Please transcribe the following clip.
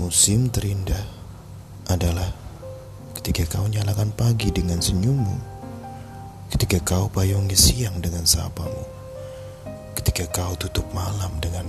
Musim terindah adalah ketika kau nyalakan pagi dengan senyummu, ketika kau payungi siang dengan sapamu, ketika kau tutup malam dengan